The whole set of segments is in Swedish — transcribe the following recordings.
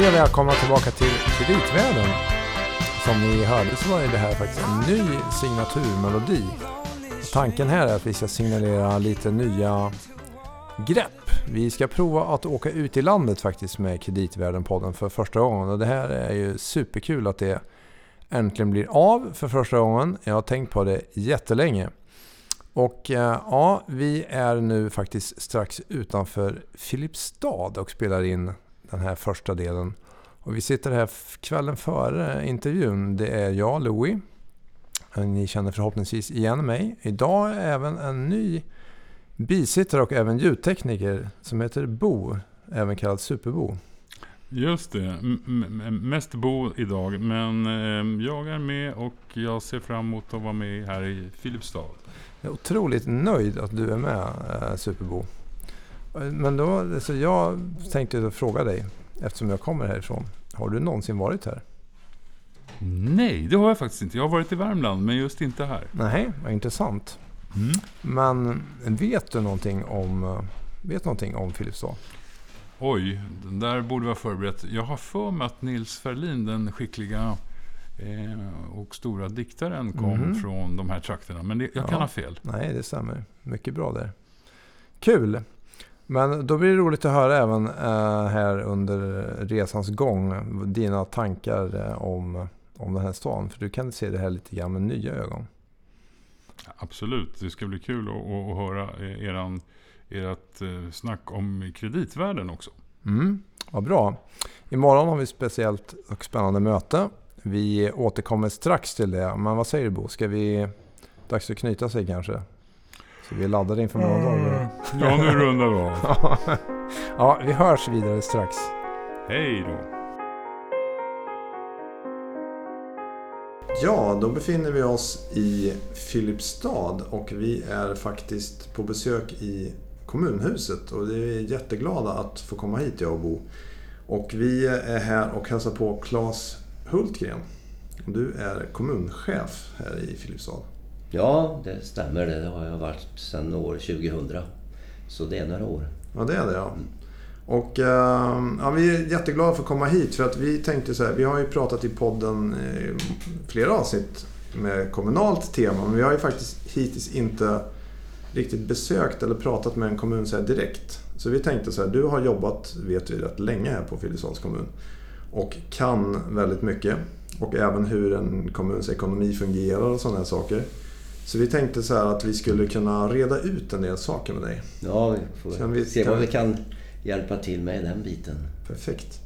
Hej och välkomna tillbaka till Kreditvärlden. Som ni hörde så var det här faktiskt en ny signaturmelodi. Tanken här är att vi ska signalera lite nya grepp. Vi ska prova att åka ut i landet faktiskt med Kreditvärlden-podden för första gången. Och det här är ju superkul att det äntligen blir av för första gången. Jag har tänkt på det jättelänge. Och eh, ja, vi är nu faktiskt strax utanför Filipstad och spelar in den här första delen. Och vi sitter här kvällen före intervjun. Det är jag, Louis. Ni känner förhoppningsvis igen mig. Idag är även en ny bisittare och även ljudtekniker som heter Bo, även kallad Superbo. Just det, M mest Bo idag. Men eh, jag är med och jag ser fram emot att vara med här i Filipstad. Jag är otroligt nöjd att du är med, eh, Superbo. Men då, så jag tänkte fråga dig, eftersom jag kommer härifrån. Har du någonsin varit här? Nej, det har jag faktiskt inte. Jag har varit i Värmland, men just inte här. Nej, vad intressant. Mm. Men vet du någonting om, vet någonting om Filipstad? Oj, den där borde vara förberett. Jag har för mig att Nils Ferlin, den skickliga eh, och stora diktaren, kom mm. från de här trakterna. Men det, jag kan ja. ha fel. Nej, det stämmer. Mycket bra där. Kul! Men då blir det roligt att höra även eh, här under resans gång dina tankar eh, om, om den här stan. För du kan se det här lite grann med nya ögon. Absolut, det ska bli kul att, att höra eran, ert eh, snack om kreditvärlden också. Mm, vad bra. Imorgon har vi ett speciellt och spännande möte. Vi återkommer strax till det. Men vad säger du Bo? Ska vi... Dags att knyta sig kanske? Så vi laddar inför morgondagen. Ja, nu rundar vi av. ja, vi hörs vidare strax. Hej då. Ja, då befinner vi oss i Filipstad och vi är faktiskt på besök i kommunhuset och vi är jätteglada att få komma hit jag och Bo. Och vi är här och hälsar på Claes Hultgren. Du är kommunchef här i Filipstad. Ja, det stämmer. Det har jag varit sedan år 2000. Så det är några år. Ja, det är det ja. Och ehm, ja, vi är jätteglada för att komma hit för att vi tänkte så här, vi har ju pratat i podden i flera avsnitt med kommunalt tema men vi har ju faktiskt hittills inte riktigt besökt eller pratat med en kommun så direkt. Så vi tänkte så här, du har jobbat, vet vi, rätt länge här på Filipstads kommun och kan väldigt mycket och även hur en kommuns ekonomi fungerar och sådana här saker. Så vi tänkte så att vi skulle kunna reda ut en del saker med dig. Ja, vi får vi se vad vi kan hjälpa till med i den biten. Perfekt.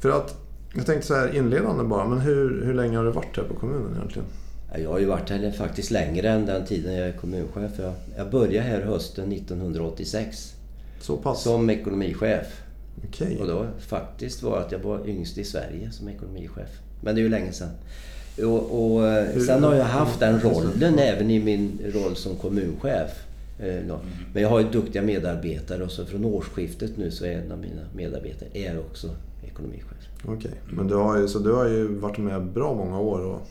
För att, jag tänkte så här inledande bara, men hur, hur länge har du varit här på kommunen egentligen? Jag har ju varit här faktiskt längre än den tiden jag är kommunchef. Jag började här hösten 1986. Så pass? Som ekonomichef. Okay. Och då faktiskt var att jag var yngst i Sverige som ekonomichef. Men det är ju länge sedan. Och, och eh, sen har jag haft den rollen även i min roll som kommunchef. Eh, Men jag har ju duktiga medarbetare och så från årsskiftet nu så är en av mina medarbetare är också ekonomichef. Okej, okay. men du har, ju, så du har ju varit med bra många år och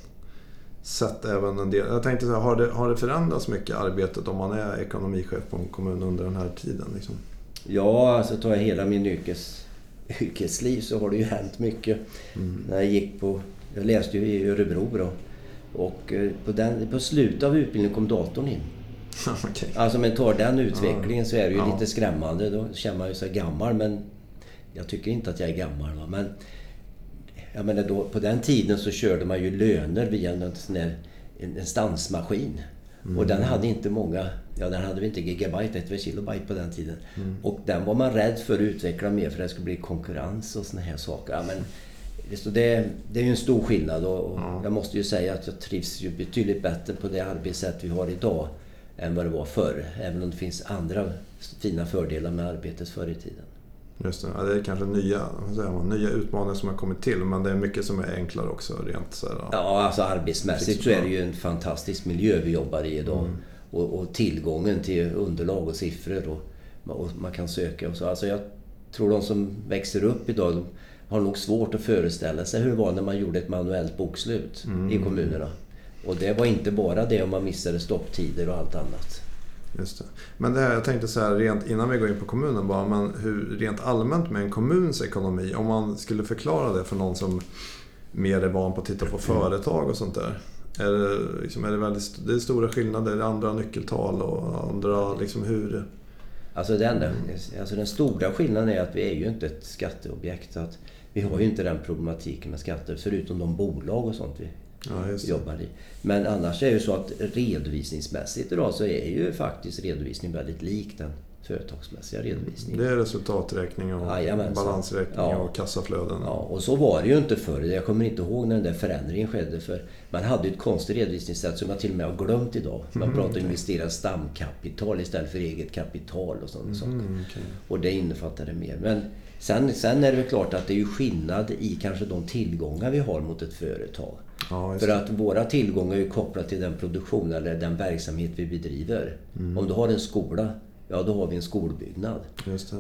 sett även en del. Jag tänkte så här, har det, har det förändrats mycket arbetet om man är ekonomichef på en kommun under den här tiden? Liksom? Ja, alltså tar jag hela min yrkes, yrkesliv så har det ju hänt mycket. Mm. När jag gick på jag läste ju i Örebro då. Och eh, på, den, på slutet av utbildningen kom datorn in. okay. Alltså men tar den utvecklingen så är det ju ja. lite skrämmande. Då känner man ju sig gammal men jag tycker inte att jag är gammal. Va? Men jag menar då, på den tiden så körde man ju löner via en, sån där, en, en stansmaskin. Mm. Och den hade inte många, ja den hade vi inte gigabyte, ett kilobyte på den tiden. Mm. Och den var man rädd för att utveckla mer för det skulle bli konkurrens och såna här saker. Ja, men det, det är ju en stor skillnad och ja. jag måste ju säga att jag trivs ju betydligt bättre på det arbetssätt vi har idag än vad det var förr. Även om det finns andra fina fördelar med arbetet förr i tiden. Just det. Ja, det är kanske nya, man, nya utmaningar som har kommit till men det är mycket som är enklare också rent så här, Ja, alltså arbetsmässigt så är det ju en fantastisk miljö vi jobbar i idag. Mm. Och, och, tillgången till underlag och siffror och, och, man kan söka och så. Alltså jag tror de som växer upp idag de, har nog svårt att föreställa sig hur det var när man gjorde ett manuellt bokslut mm. i kommunerna. Och det var inte bara det om man missade stopptider och allt annat. Just det. Men det här, jag tänkte så här, rent, innan vi går in på kommunen bara, men hur, rent allmänt med en kommuns ekonomi, om man skulle förklara det för någon som mer är van på att titta på företag och sånt där. Är det, liksom, är det, väldigt, det är stora skillnader, är det andra nyckeltal och andra, liksom hur... Alltså den, alltså den stora skillnaden är att vi är ju inte ett skatteobjekt. Att vi har ju inte den problematiken med skatter, förutom de bolag och sånt vi ja, jobbar i. Men annars är det ju så att redovisningsmässigt idag så är ju faktiskt redovisning väldigt lik den företagsmässiga redovisningen. Det är resultaträkning och Jajamensan. balansräkning ja. och kassaflöden. Ja, och så var det ju inte förr. Jag kommer inte ihåg när den där förändringen skedde. För man hade ju ett konstigt redovisningssätt som jag till och med har glömt idag. Man mm, pratar om okay. investera stamkapital istället för eget kapital och sådana mm, saker. Okay. Och det innefattade mer. Men sen, sen är det väl klart att det är ju skillnad i kanske de tillgångar vi har mot ett företag. Ja, för att våra tillgångar är kopplade till den produktion eller den verksamhet vi bedriver. Mm. Om du har en skola, ja då har vi en skolbyggnad.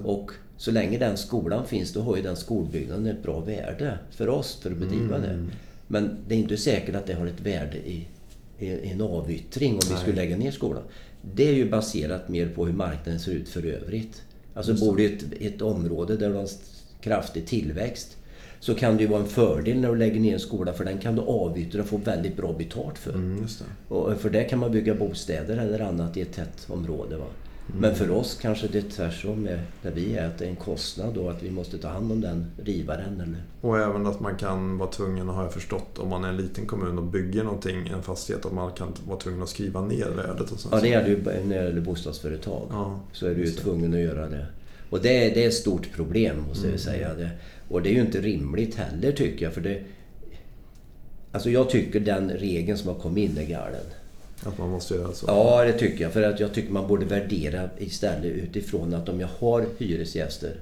Och så länge den skolan finns, då har ju den skolbyggnaden ett bra värde för oss för att bedriva mm. det. Men det är inte säkert att det har ett värde i, i en avyttring om Nej. vi skulle lägga ner skolan. Det är ju baserat mer på hur marknaden ser ut för övrigt. Alltså bor du i ett, ett område där du har en kraftig tillväxt så kan det ju vara en fördel när du lägger ner en skola för den kan du avyttra och få väldigt bra betalt för. Mm, det. Och för det kan man bygga bostäder eller annat i ett tätt område. Va? Mm. Men för oss kanske det är tvärtom med där vi är, att det är en kostnad då att vi måste ta hand om den rivaren. Eller... Och även att man kan vara tvungen, har jag förstått, om man är en liten kommun och bygger någonting, en fastighet, att man kan vara tvungen att skriva ner värdet. Och sånt. Ja, det är det ju när det gäller bostadsföretag. Ja, så är du ju tvungen att göra det. Och det är, det är ett stort problem måste mm. jag säga. Det, och det är ju inte rimligt heller tycker jag. För det, alltså jag tycker den regeln som har kommit in är galen. Att man måste göra så? Ja, det tycker jag. För att jag tycker man borde värdera istället utifrån att om jag har hyresgäster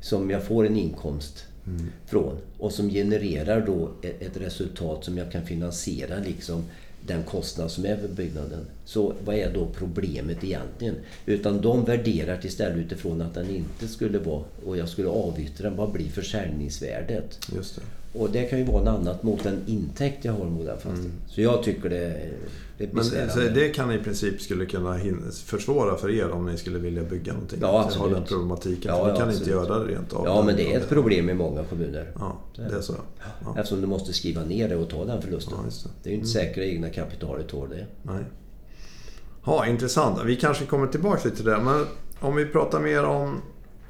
som jag får en inkomst mm. från och som genererar då ett resultat som jag kan finansiera liksom den kostnad som är för byggnaden. Så vad är då problemet egentligen? Utan de värderar istället utifrån att den inte skulle vara, och jag skulle avyttra den, vad blir försäljningsvärdet? Just det. Och det kan ju vara något annat mot den intäkt jag har mot den fastigheten. Mm. Så jag tycker det, det är Men så det kan i princip skulle kunna försvåra för er om ni skulle vilja bygga någonting? Ja, absolut. Har den problematiken. Ja, ni kan absolut. inte göra det rent av. Ja, men det är ett problem i många kommuner. Ja, det är så. Ja. Eftersom du måste skriva ner det och ta den förlusten. Ja, det. det. är ju inte mm. säkert egna kapitalet tål det. Nej. Ja, intressant. Vi kanske kommer tillbaka lite till det. Men om vi pratar mer om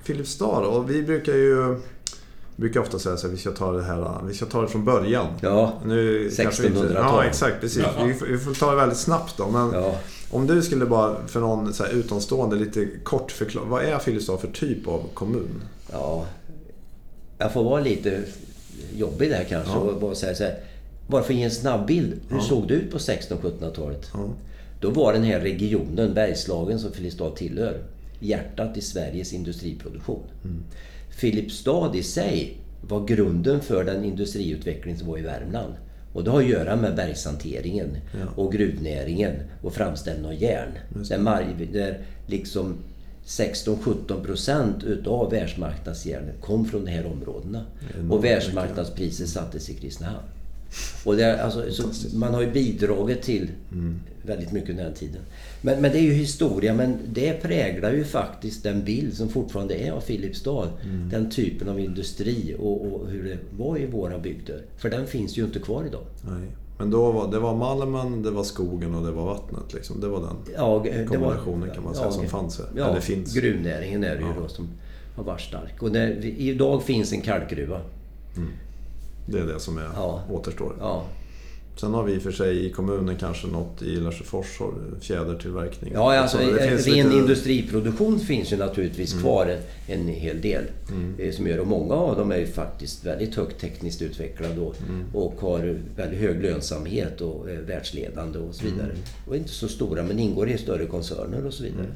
Filipstad då. Vi brukar ju brukar ofta säga att vi ska ta det här, vi ska ta det från början. Ja, 1600-tal. Ja, exakt. Precis. Ja. Vi, vi, får ta det väldigt snabbt då. Men ja. Om du skulle bara för någon utomstående lite kort förklara. Vad är Filipstad för typ av kommun? Ja, jag får vara lite jobbig där kanske ja. och bara säga så här. Bara för att ge en snabb bild. Hur såg det ut på 1600-1700-talet? Ja. Då var den här regionen, Bergslagen, som Filipstad tillhör, hjärtat i Sveriges industriproduktion. Mm. Filipstad i sig var grunden för den industriutveckling som var i Värmland. Och det har att göra med bergshanteringen ja. och gruvnäringen och framställning av järn. Där, där liksom 16-17 procent utav världsmarknadsjärnet kom från de här områdena. Och världsmarknadspriset sattes i Kristinehamn. Och det, alltså, man har ju bidragit till mm. väldigt mycket den tiden. Men, men, det är ju historia, men det präglar ju faktiskt den bild som fortfarande är av Filipstad. Mm. Den typen av industri och, och, hur det var i våra bygder. För den finns ju inte kvar idag. Nej. Men då var, det var malmen, det var skogen och det var vattnet. Liksom. Det var den ja, kombinationen var, kan man säga ja, som fanns. Ja, Eller finns. gruvnäringen är det ju ja. då som har varit stark. Och när, idag finns en kalkgruva. Mm. Det är det som är, ja. återstår. Ja. Sen har vi i och för sig i kommunen kanske något i Lesjöfors fjädertillverkning. Ja, alltså, ren lite... industriproduktion finns ju naturligtvis mm. kvar en, en hel del. Mm. Eh, som gör, och många av dem är ju faktiskt väldigt högt tekniskt utvecklade och, mm. och har väldigt hög lönsamhet och är världsledande och så vidare. Mm. Och inte så stora men ingår i större koncerner och så vidare.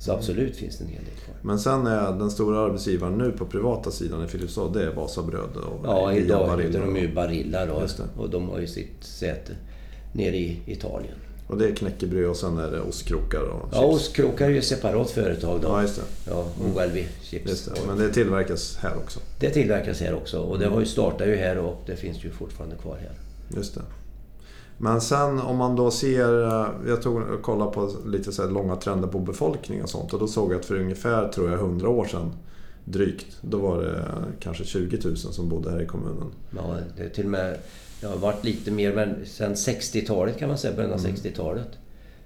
Mm. Så absolut finns det en hel del kvar. Men sen är den stora arbetsgivaren nu på privata sidan i Filipstad, det är Vasabröd och Ja, idag heter de ju Barilla då. Och de har ju sitt säte nere i Italien. Och det är knäckebröd och sen är det ostkrokar och chips. Ja, ostkrokar är ju ett separat företag då. Ja, just det. Ja, OLV Chips. Just det. Men det tillverkas här också? Det tillverkas här också. Och det har ju startat ju här och det finns ju fortfarande kvar här. Just det. Men sen om man då ser, eh, jag tog kollade på lite så långa trender på befolkning och sånt och då såg jag att för ungefär, tror jag, 100 år sedan drygt, då var det kanske 20 000 som bodde här i kommunen. Ja, det är till och med, det har varit lite mer, men sen 60-talet kan man säga, början av mm. 60-talet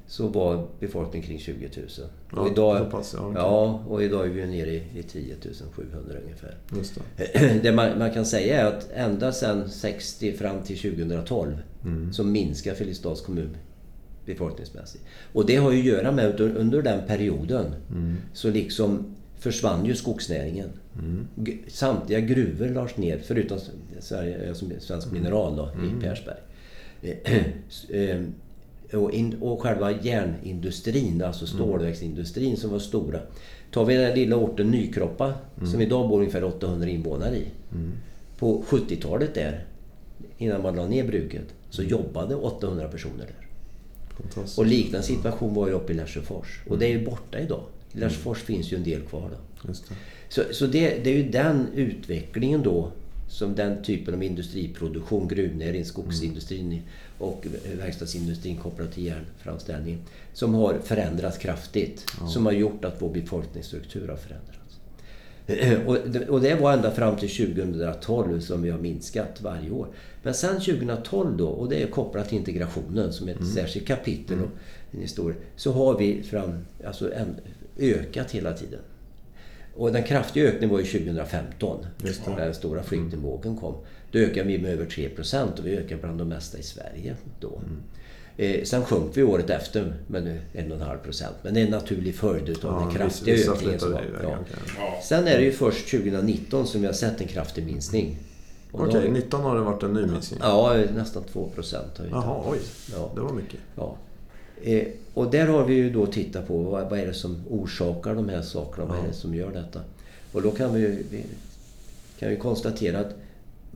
så var befolkningen kring 20 000. Ja, och idag, pass, ja, ja, och idag är vi nere i, i 10 700 ungefär. Just det. det man, man, kan säga är att ända sedan 60 fram till 2012 mm. så minskar Filipstads kommun befolkningsmässigt. Och det har ju att göra med att under den perioden mm. så liksom försvann ju skogsnäringen. Mm. Samtliga gruvor lades ner, förutom Sverige, Svensk mm. Mineral då, i mm. Persberg. Eh, och, in, och själva järnindustrin, alltså mm. stålverksindustrin som var stora. Tar vi den lilla orten Nykroppa mm. som idag bor ungefär 800 invånare i. Mm. På 70-talet där, innan man la ner bruket, så jobbade 800 personer där. Och liknande situation var ju uppe i Lesjöfors. Och det är ju borta idag. I Lesjöfors mm. finns ju en del kvar då. Det. Så, så det, det, är ju den utvecklingen då som den typen av industriproduktion, gruvnäring, skogsindustrin mm. och verkstadsindustrin kopplat till järnframställning, som har förändrats kraftigt. Ja. Som har gjort att vår befolkningsstruktur har förändrats. Och det, och det var ända fram till 2012 som vi har minskat varje år. Men sen 2012 då, och det är kopplat till integrationen som är ett mm. särskilt kapitel mm. och en historia, så har vi fram, alltså en, ökat hela tiden. Och den kraftiga ökningen var ju 2015. När den stora flyktingvågen kom. Då ökade vi med över 3% och vi ökade bland de mesta i Sverige då. Mm. Eh, sen sjönk vi året efter med 1,5 procent. Men det är en naturlig följd av ja, den kraftiga ökningen. Som var, ja. Sen är det ju först 2019 som vi har sett en kraftig minskning. Okej, okay, 19 har det varit en ny minskning? Ja, nästan 2 procent. Jaha, oj. Ja. Det var mycket. Ja. Eh, och där har vi ju då tittat på vad, vad är det som orsakar de här sakerna? Vad är det som gör detta? Och då kan vi, vi, kan vi konstatera att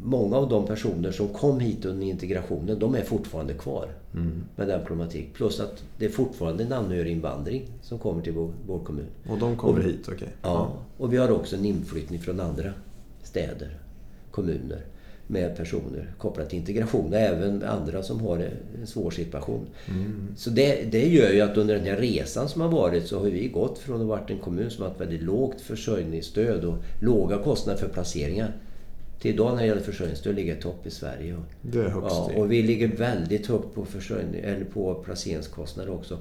många av de personer som kom hit under integrationen, de är fortfarande kvar mm. med den problematik. Plus att det är fortfarande en anhöriginvandring som kommer till vår, vår kommun. Och de kommer och, hit, okej? Okay. Ja, och vi har också en inflyttning från andra städer, kommuner med personer kopplat till integration. Även andra som har en svår situation. Mm. Så det, det gör ju att under den här resan som har varit så har vi gått från att ha varit en kommun som har haft väldigt lågt försörjningsstöd och låga kostnader för placeringar. Till idag när det gäller försörjningsstöd ligger i topp i Sverige. Det är högst ja, Och vi ligger väldigt högt på, försörjning, eller på placeringskostnader också.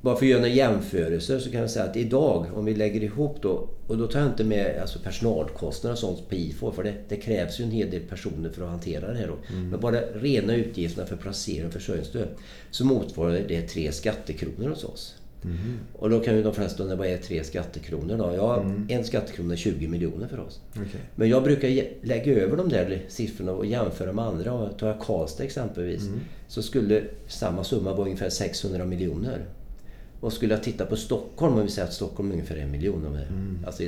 Bara för att göra några jämförelser så kan jag säga att idag, om vi lägger ihop då, och då tar jag inte med alltså personalkostnader och sånt på IFO, för det, det, krävs ju en hel del personer för att hantera det här då. Mm. Men bara rena utgifterna för placering och försörjningsstöd, så motsvarar det tre skattekronor hos oss. Mm. Och då kan ju de flesta undra, vad är tre skattekronor då? Ja, mm. en skattekrona är 20 miljoner för oss. Okay. Men jag brukar lägga över de där siffrorna och jämföra med andra. Tar jag Karlstad exempelvis, mm. så skulle samma summa vara ungefär 600 miljoner. Och skulle jag titta på Stockholm, om vi säger att Stockholm är ungefär en miljon. Mm. Alltså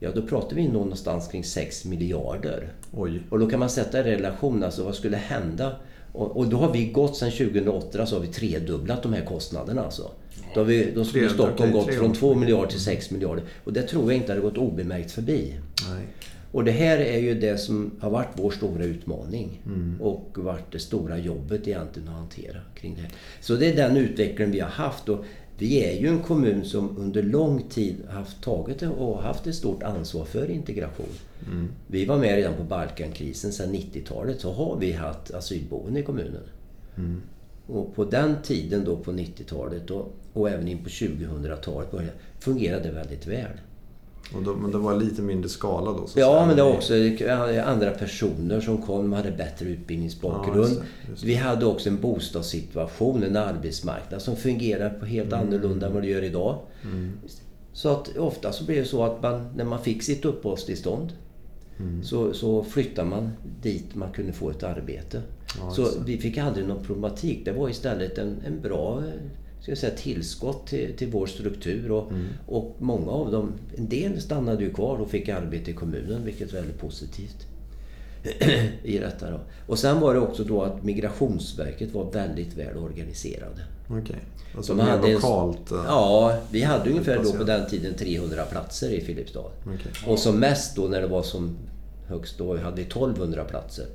ja, då pratar vi någonstans kring 6 miljarder. Oj. Och då kan man sätta i relation, alltså vad skulle hända? Och, och då har vi gått sedan 2008 så har vi tredubblat de här kostnaderna. Alltså. Då, har vi, då skulle Stockholm gått från 2 miljarder till 6 miljarder. Och det tror jag inte hade gått obemärkt förbi. Nej. Och det här är ju det som har varit vår stora utmaning. Mm. Och varit det stora jobbet egentligen att hantera kring det. Så det är den utvecklingen vi har haft. Och vi är ju en kommun som under lång tid haft tagit och haft ett stort ansvar för integration. Mm. Vi var med redan på Balkankrisen sedan 90-talet. Så har vi haft asylboende i kommunen. Mm. Och på den tiden då på 90-talet och, och även in på 2000-talet fungerade det väldigt väl. Då, men det var lite mindre skala då? Så ja, men det var också andra personer som kom och hade bättre utbildningsbakgrund. Ja, just det, just det. Vi hade också en bostadssituation, en arbetsmarknad som fungerar på helt mm. annorlunda än vad det gör idag. Mm. Så att ofta så blev det så att man, när man fick sitt uppehållstillstånd mm. så, så flyttade man dit man kunde få ett arbete. Ja, så vi fick aldrig någon problematik. Det var istället en, en bra ska jag säga, tillskott till, till vår struktur. Och, mm. och många av dem, en del stannade ju kvar och fick arbete i kommunen, vilket är väldigt positivt. i detta då. Och sen var det också då att Migrationsverket var väldigt väl organiserade. Okej. Okay. Alltså De hade lokalt? En, ja, vi hade ungefär då på den tiden 300 platser i Filipstad. Okay. Och som mest då när det var som högst då hade vi 1200 platser.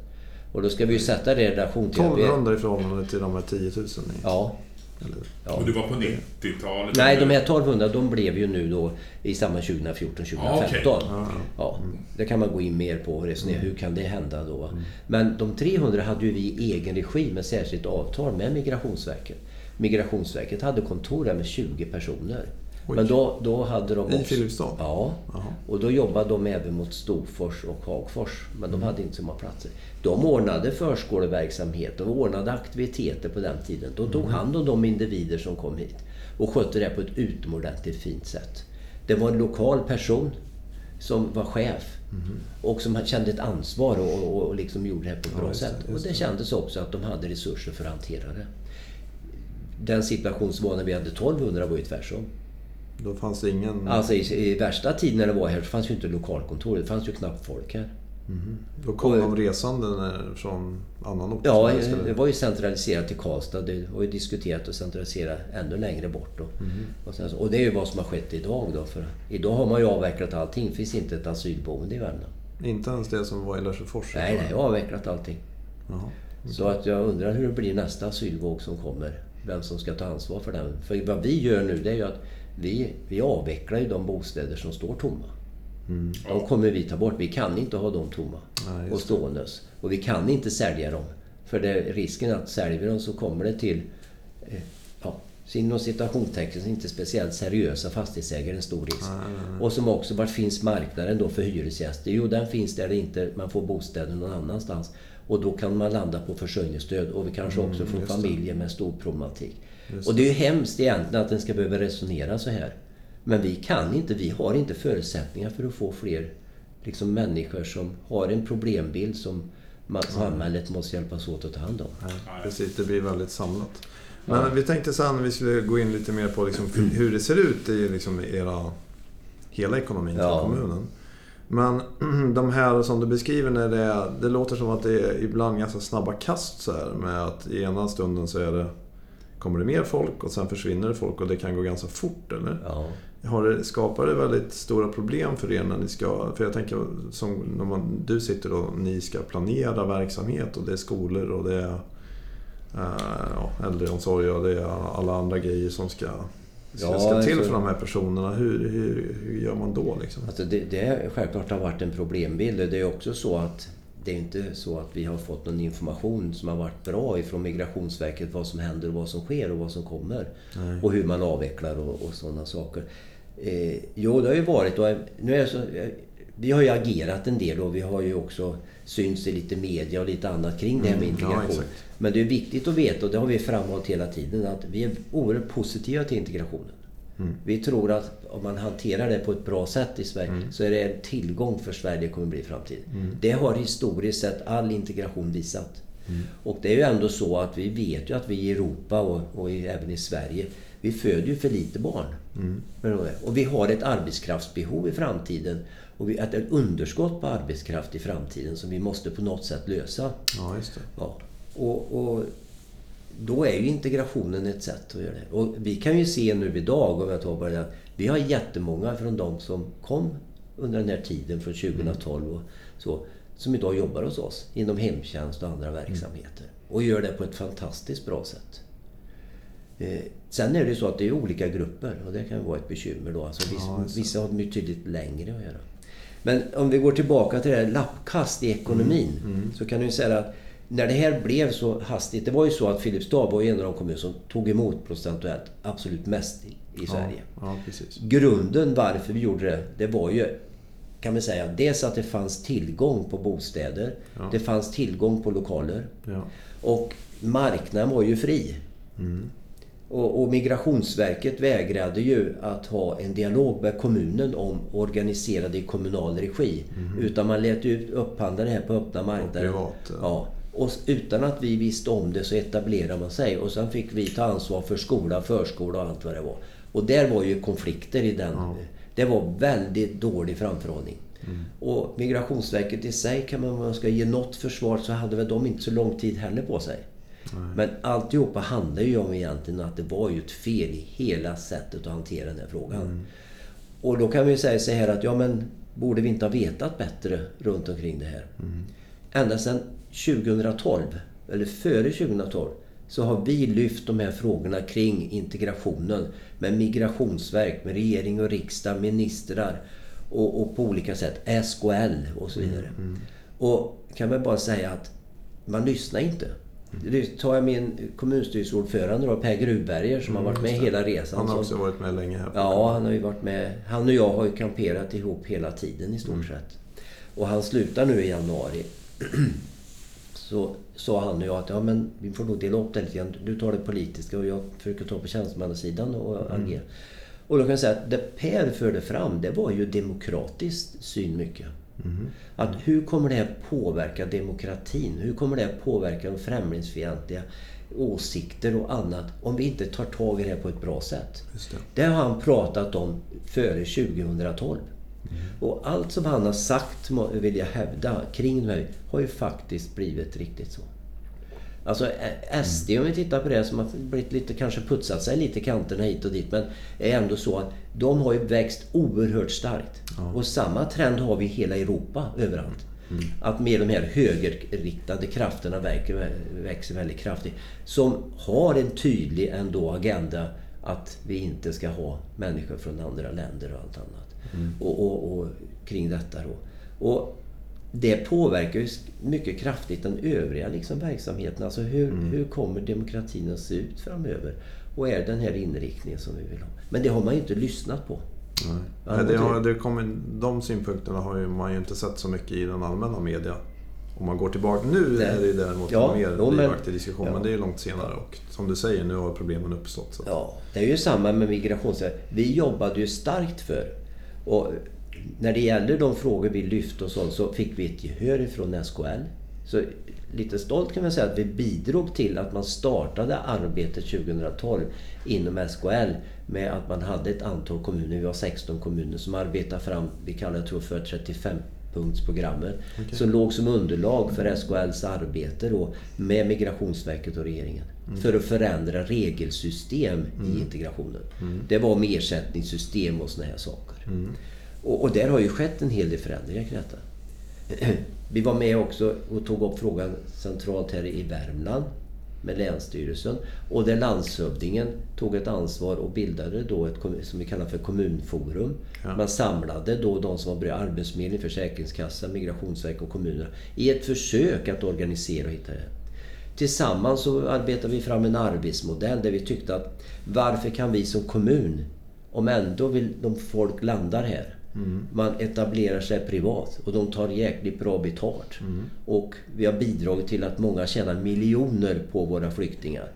Och då ska vi ju sätta det i relation till... 1200 i förhållande till de här 10 000? Ja. Eller? ja. Och det var på 90-talet? Nej, de här 1200 de blev ju nu då i samma 2014-2015. Ja, okej. Ja, Ja, det kan man gå in mer på och resonera. Hur kan det hända då? Men de 300 hade ju vi i egen regi med särskilt avtal med Migrationsverket. Migrationsverket hade kontor där med 20 personer. Oj. Men då, då hade de... I också- Filipstad? Ja. Jaha. Och då jobbade de även mot Storfors och Hagfors. Men de hade inte så många platser. De ordnade förskoleverksamhet. De ordnade aktiviteter på den tiden. De tog hand om de individer som kom hit. Och skötte det på ett utomordentligt fint sätt. Det var en lokal person som var chef. Och som kände ett ansvar och, och, och liksom gjorde det på ett Ja, bra det, sätt. just Och det det. kändes också att de hade resurser för att hantera det. Den situation som var när vi hade 1200 var ju tvärtom. Då fanns det ingen... Alltså i, i värsta tiden när det var här så fanns ju inte lokalkontor. Det fanns ju knappt folk här. Då kom och- de resande när- från annan ort? Ja, skulle- det var ju centraliserat till Karlstad. Det var ju diskuterat att centralisera ännu längre bort. Då. Och, sen, och det är ju vad som har skett idag då. För idag har man ju avvecklat allting. Det finns inte ett asylboende i Värmland. Inte ens det som var i Lesjöfors? Nej, nej, jag har avvecklat allting. Jaha. Så att jag undrar hur det blir nästa asylvåg som kommer. Vem som ska ta ansvar för den. För vad vi gör nu det är ju att vi, vi avvecklar ju de bostäder som står tomma. De kommer vi ta bort. Vi kan inte ha dem tomma Nej, just och ståendes. Och vi kan inte sälja dem. För det, risken att säljer vi dem så kommer det till eh, ja, inom citationstecken inte speciellt seriösa fastighetsägare en stor risk. Och som också, var finns marknaden då för hyresgäster? Jo, den finns där det inte man får bostäder någon annanstans. Och då kan man landa på försörjningsstöd och vi kanske också får Mm, just det. familjer med stor problematik. Just Och det är ju hemskt egentligen att den ska behöva resonera så här. Men vi kan inte, vi har inte förutsättningar för att få fler liksom, människor som har en problembild som man, samhället måste hjälpas åt att ta hand om. Nej, precis. Det blir väldigt samlat. Men vi tänkte sen vi skulle gå in lite mer på liksom hur det ser ut i liksom era, hela ekonomin för Ja. kommunen. Men de här som du beskriver, när det, är, det låter som att det är ibland ganska snabba kast så här med att i ena stunden så är det, kommer det mer folk och sen försvinner det folk och det kan gå ganska fort, eller? Ja. Har det, skapar det väldigt stora problem för er när ni ska... För jag tänker som när man, du sitter och ni ska planera verksamhet och det är skolor och det är ja, äldreomsorg och det är alla andra grejer som ska, ska, Ja, ska till alltså- för de här personerna. Hur, hur, hur gör man då liksom? Alltså det, det är självklart har varit en problembild. Det är också så att det är inte så att vi har fått någon information som har varit bra ifrån Migrationsverket vad som händer och vad som sker och vad som kommer. Nej. Och hur man avvecklar och, och sådana saker. Eh, jo, det har ju varit... Och nu är så, eh, vi har ju agerat en del och vi har ju också synts i lite media och lite annat kring det här med Mm, ja, integration. Men det är viktigt att veta, och det har vi framhållit hela tiden, att vi är oerhört positiva till integrationen. Mm. Vi tror att om man hanterar det på ett bra sätt i Sverige så är det en tillgång för Sverige kommer bli i framtiden. Det har historiskt sett all integration visat. Och det är ju ändå så att vi vet ju att vi i Europa och, och i, även i Sverige, vi föder ju för lite barn. Är- Och vi har ett arbetskraftsbehov i framtiden. Och vi, att ett underskott på arbetskraft i framtiden som vi måste på något sätt lösa. Ja, just det. Ja. Och, och då är ju integrationen ett sätt att göra det. Och vi kan ju se nu idag, om jag tar bara det, att vi har jättemånga från de som kom under den här tiden, från 2012 och så, som idag jobbar hos oss inom hemtjänst och andra verksamheter. Och gör det på ett fantastiskt bra sätt. Eh, sen är det ju så att det är olika grupper och det kan vara ett bekymmer då. Alltså, vissa, Ja, vissa har betydligt längre att göra. Men om vi går tillbaka till det här lappkast i ekonomin. Så kan du säga att när det här blev så hastigt. Det var ju så att Filipstad var en av de kommuner som tog emot procentuellt absolut mest i, i Sverige. Ja. Grunden varför vi gjorde det, det var ju kan man säga, dels att det fanns tillgång på bostäder. Ja. Det fanns tillgång på lokaler. Och marknaden var ju fri. Och, och Migrationsverket vägrade ju att ha en dialog med kommunen om organiserade i kommunal regi. Utan man lät ut upphandla det här på öppna marknaden. privat, ja. Ja. Och utan att vi visste om det så etablerade man sig. Och sen fick vi ta ansvar för skola, förskola och allt vad det var. Och där var ju konflikter i den. Det var väldigt dålig framförhållning. Och Migrationsverket i sig kan man, om man ska ge något försvar så hade väl de inte så lång tid heller på sig. Men alltihopa handlar ju om egentligen att det var ju ett fel i hela sättet att hantera den här frågan. Och då kan vi säga så här att ja men borde vi inte ha vetat bättre runt omkring det här? Ända sedan 2012, eller före 2012, så har vi lyft de här frågorna kring integrationen med migrationsverk, med regering och riksdag, ministrar och, och på olika sätt. SKL och så vidare. Mm, mm. Och kan man bara säga att man lyssnar inte. Mm. Tar jag min kommunstyrelseordförande då, Per Gruvberger som mm, har varit med hela resan. Han har också varit med länge här. Ja, han har ju varit med. Han och jag har ju kamperat ihop hela tiden i stort mm. sett. Och han slutar nu i januari. Så sa han och jag att ja, men vi får nog dela upp det lite grann. Du tar det politiska och jag försöker ta på tjänstemannasidan och mm. agera. Och då kan jag säga att det Per förde fram, det var ju demokratiskt syn mycket. Mm. Att hur kommer det här påverka demokratin? Hur kommer det här påverka de främlingsfientliga åsikter och annat om vi inte tar tag i det här på ett bra sätt? Det. det. har han pratat om före 2012. Och allt som han har sagt, vill jag hävda, kring de här har ju faktiskt blivit riktigt så. Alltså SD, om vi tittar på det, som har blivit lite, kanske putsat sig lite kanterna hit och dit. Men är ändå så att de har ju växt oerhört starkt. Ja. Och samma trend har vi i hela Europa, överallt. Mm. Att med de här högerriktade krafterna växer, växer väldigt kraftigt. Som har en tydlig ändå agenda att vi inte ska ha människor från andra länder och allt annat. Mm. Och, och, och, kring detta då. Och det påverkar ju mycket kraftigt den övriga liksom verksamheten. Alltså hur, mm. hur kommer demokratin att se ut framöver? Och är den här inriktningen som vi vill ha? Men det har man ju inte lyssnat på. Nej. det har, det kommer, de synpunkterna har ju man ju inte sett så mycket i den allmänna media. Om man går tillbaka. Nu är det däremot ja, mer livaktig diskussion, ja. men det är ju långt senare. Och som du säger, nu har problemen uppstått. Så. Ja, det är ju samma med migrationsrätt. Vi jobbade ju starkt för och när det gäller de frågor vi lyfte och sånt så fick vi ett gehör ifrån SKL. Så lite stolt kan man säga att vi bidrog till att man startade arbetet 2012 inom SKL med att man hade ett antal kommuner, vi var 16 kommuner som arbetade fram, vi kallar det tror för 35 punktsprogrammet okay. som låg som underlag för SKLs arbete då med Migrationsverket och regeringen. Mm. För att förändra regelsystem mm. i integrationen. Mm. Det var med ersättningssystem och såna här saker. Mm. Och, och, där har ju skett en hel del förändringar kring detta. Vi var med också och tog upp frågan centralt här i Värmland med Länsstyrelsen. Och där landshövdingen tog ett ansvar och bildade då ett som vi kallar för kommunforum. Ja. Man samlade då de som var börjat Arbetsförmedling, Försäkringskassa, Migrationsverket och kommunerna i ett försök att organisera och hitta det. Tillsammans så arbetade vi fram en arbetsmodell där vi tyckte att varför kan vi som kommun, om ändå vill de folk landar här, Mm. Man etablerar sig privat och de tar jäkligt bra betalt. Mm. Och vi har bidragit till att många tjänar miljoner på våra flyktingar.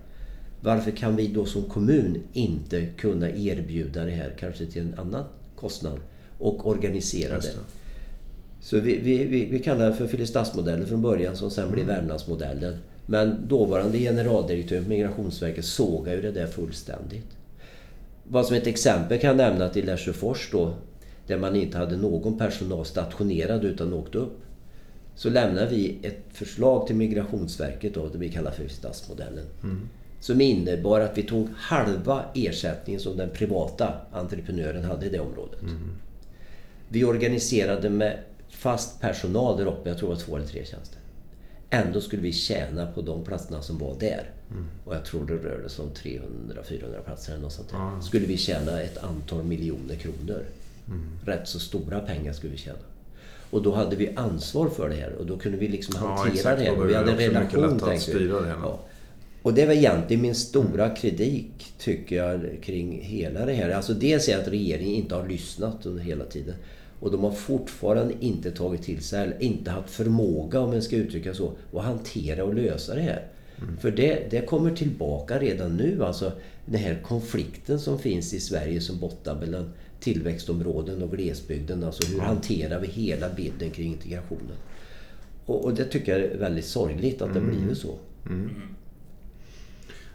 Varför kan vi då som kommun inte kunna erbjuda det här kanske till en annan kostnad och organisera det? Så vi, vi, vi, vi kallar det för Filipstadsmodellen från början som sen mm. blev Värmlandsmodellen. Men dåvarande generaldirektör för Migrationsverket sågade ju det där fullständigt. Vad som ett exempel kan jag nämna till Lesjöfors då där man inte hade någon personal stationerad utan åkte upp. Så lämnade vi ett förslag till Migrationsverket, då, det vi kallar för stadsmodellen. Mm. Som innebar att vi tog halva ersättningen som den privata entreprenören hade i det området. Mm. Vi organiserade med fast personal där uppe, jag tror det var två eller tre tjänster. Ändå skulle vi tjäna på de platserna som var där. Mm. Och jag tror det rörde sig om 300-400 platser eller något sånt där. Skulle vi tjäna ett antal miljoner kronor. Mm. Rätt så stora pengar skulle vi tjäna. Och då hade vi ansvar för det här och då kunde vi liksom hantera ja, det här. Vi hade en relation. Tänkte vi. Ja. Och det var egentligen min stora kritik, tycker jag, kring hela det här. Alltså dels är att regeringen inte har lyssnat under hela tiden. Och de har fortfarande inte tagit till sig, eller inte haft förmåga, om man ska uttrycka så, att hantera och lösa det här. Mm. För det, det kommer tillbaka redan nu. Alltså den här konflikten som finns i Sverige som bottnar mellan tillväxtområden och glesbygden. Alltså hur hanterar vi hela bilden kring integrationen? Och, och det tycker jag är väldigt sorgligt att det mm. blivit så. Mm.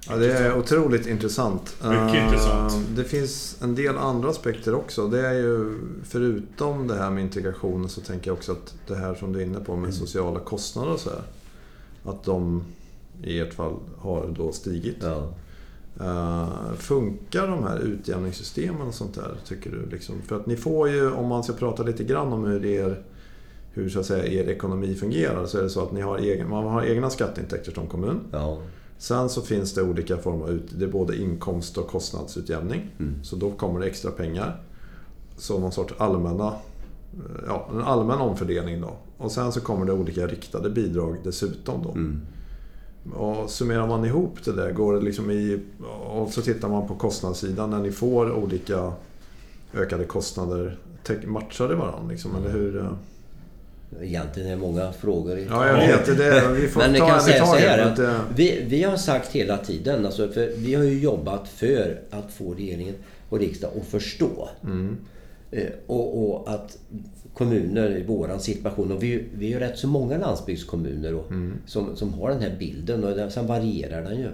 Ja, det är otroligt intressant. Mycket intressant. Eh, det finns en del andra aspekter också. Det är ju förutom det här med integrationen så tänker jag också att det här som du är inne på med mm. sociala kostnader och så här. Att de i ert fall har då stigit. Ja. Uh, funkar de här utjämningssystemen och sånt där, tycker du? Liksom? För att ni får ju, om man ska prata lite grann om hur er, hur så att säga, er ekonomi fungerar så är det så att ni har egen, man har egna skatteintäkter som kommun. Ja. Sen så finns det olika former ut, det är både inkomst och kostnadsutjämning. Mm. Så då kommer det extra pengar. Så någon sorts allmänna, ja, en allmän omfördelning då. Och sen så kommer det olika riktade bidrag dessutom då. Mm. Och summerar man ihop det där, går det liksom i... Och så tittar man på kostnadssidan när ni får olika ökade kostnader. Matchar det varandra liksom, eller hur? eh? Egentligen är det många frågor. i- Ja, jag vet det. är, vi får Men ta kan säga så här att det- vi, vi har sagt hela tiden, alltså för vi har ju jobbat för att få regeringen och riksdag att förstå. Mm. Eh, Och, och att kommuner i våran situation, och vi, vi är ju rätt så många landsbygdskommuner och, Mm. som, som har den här bilden och den, sen varierar den ju.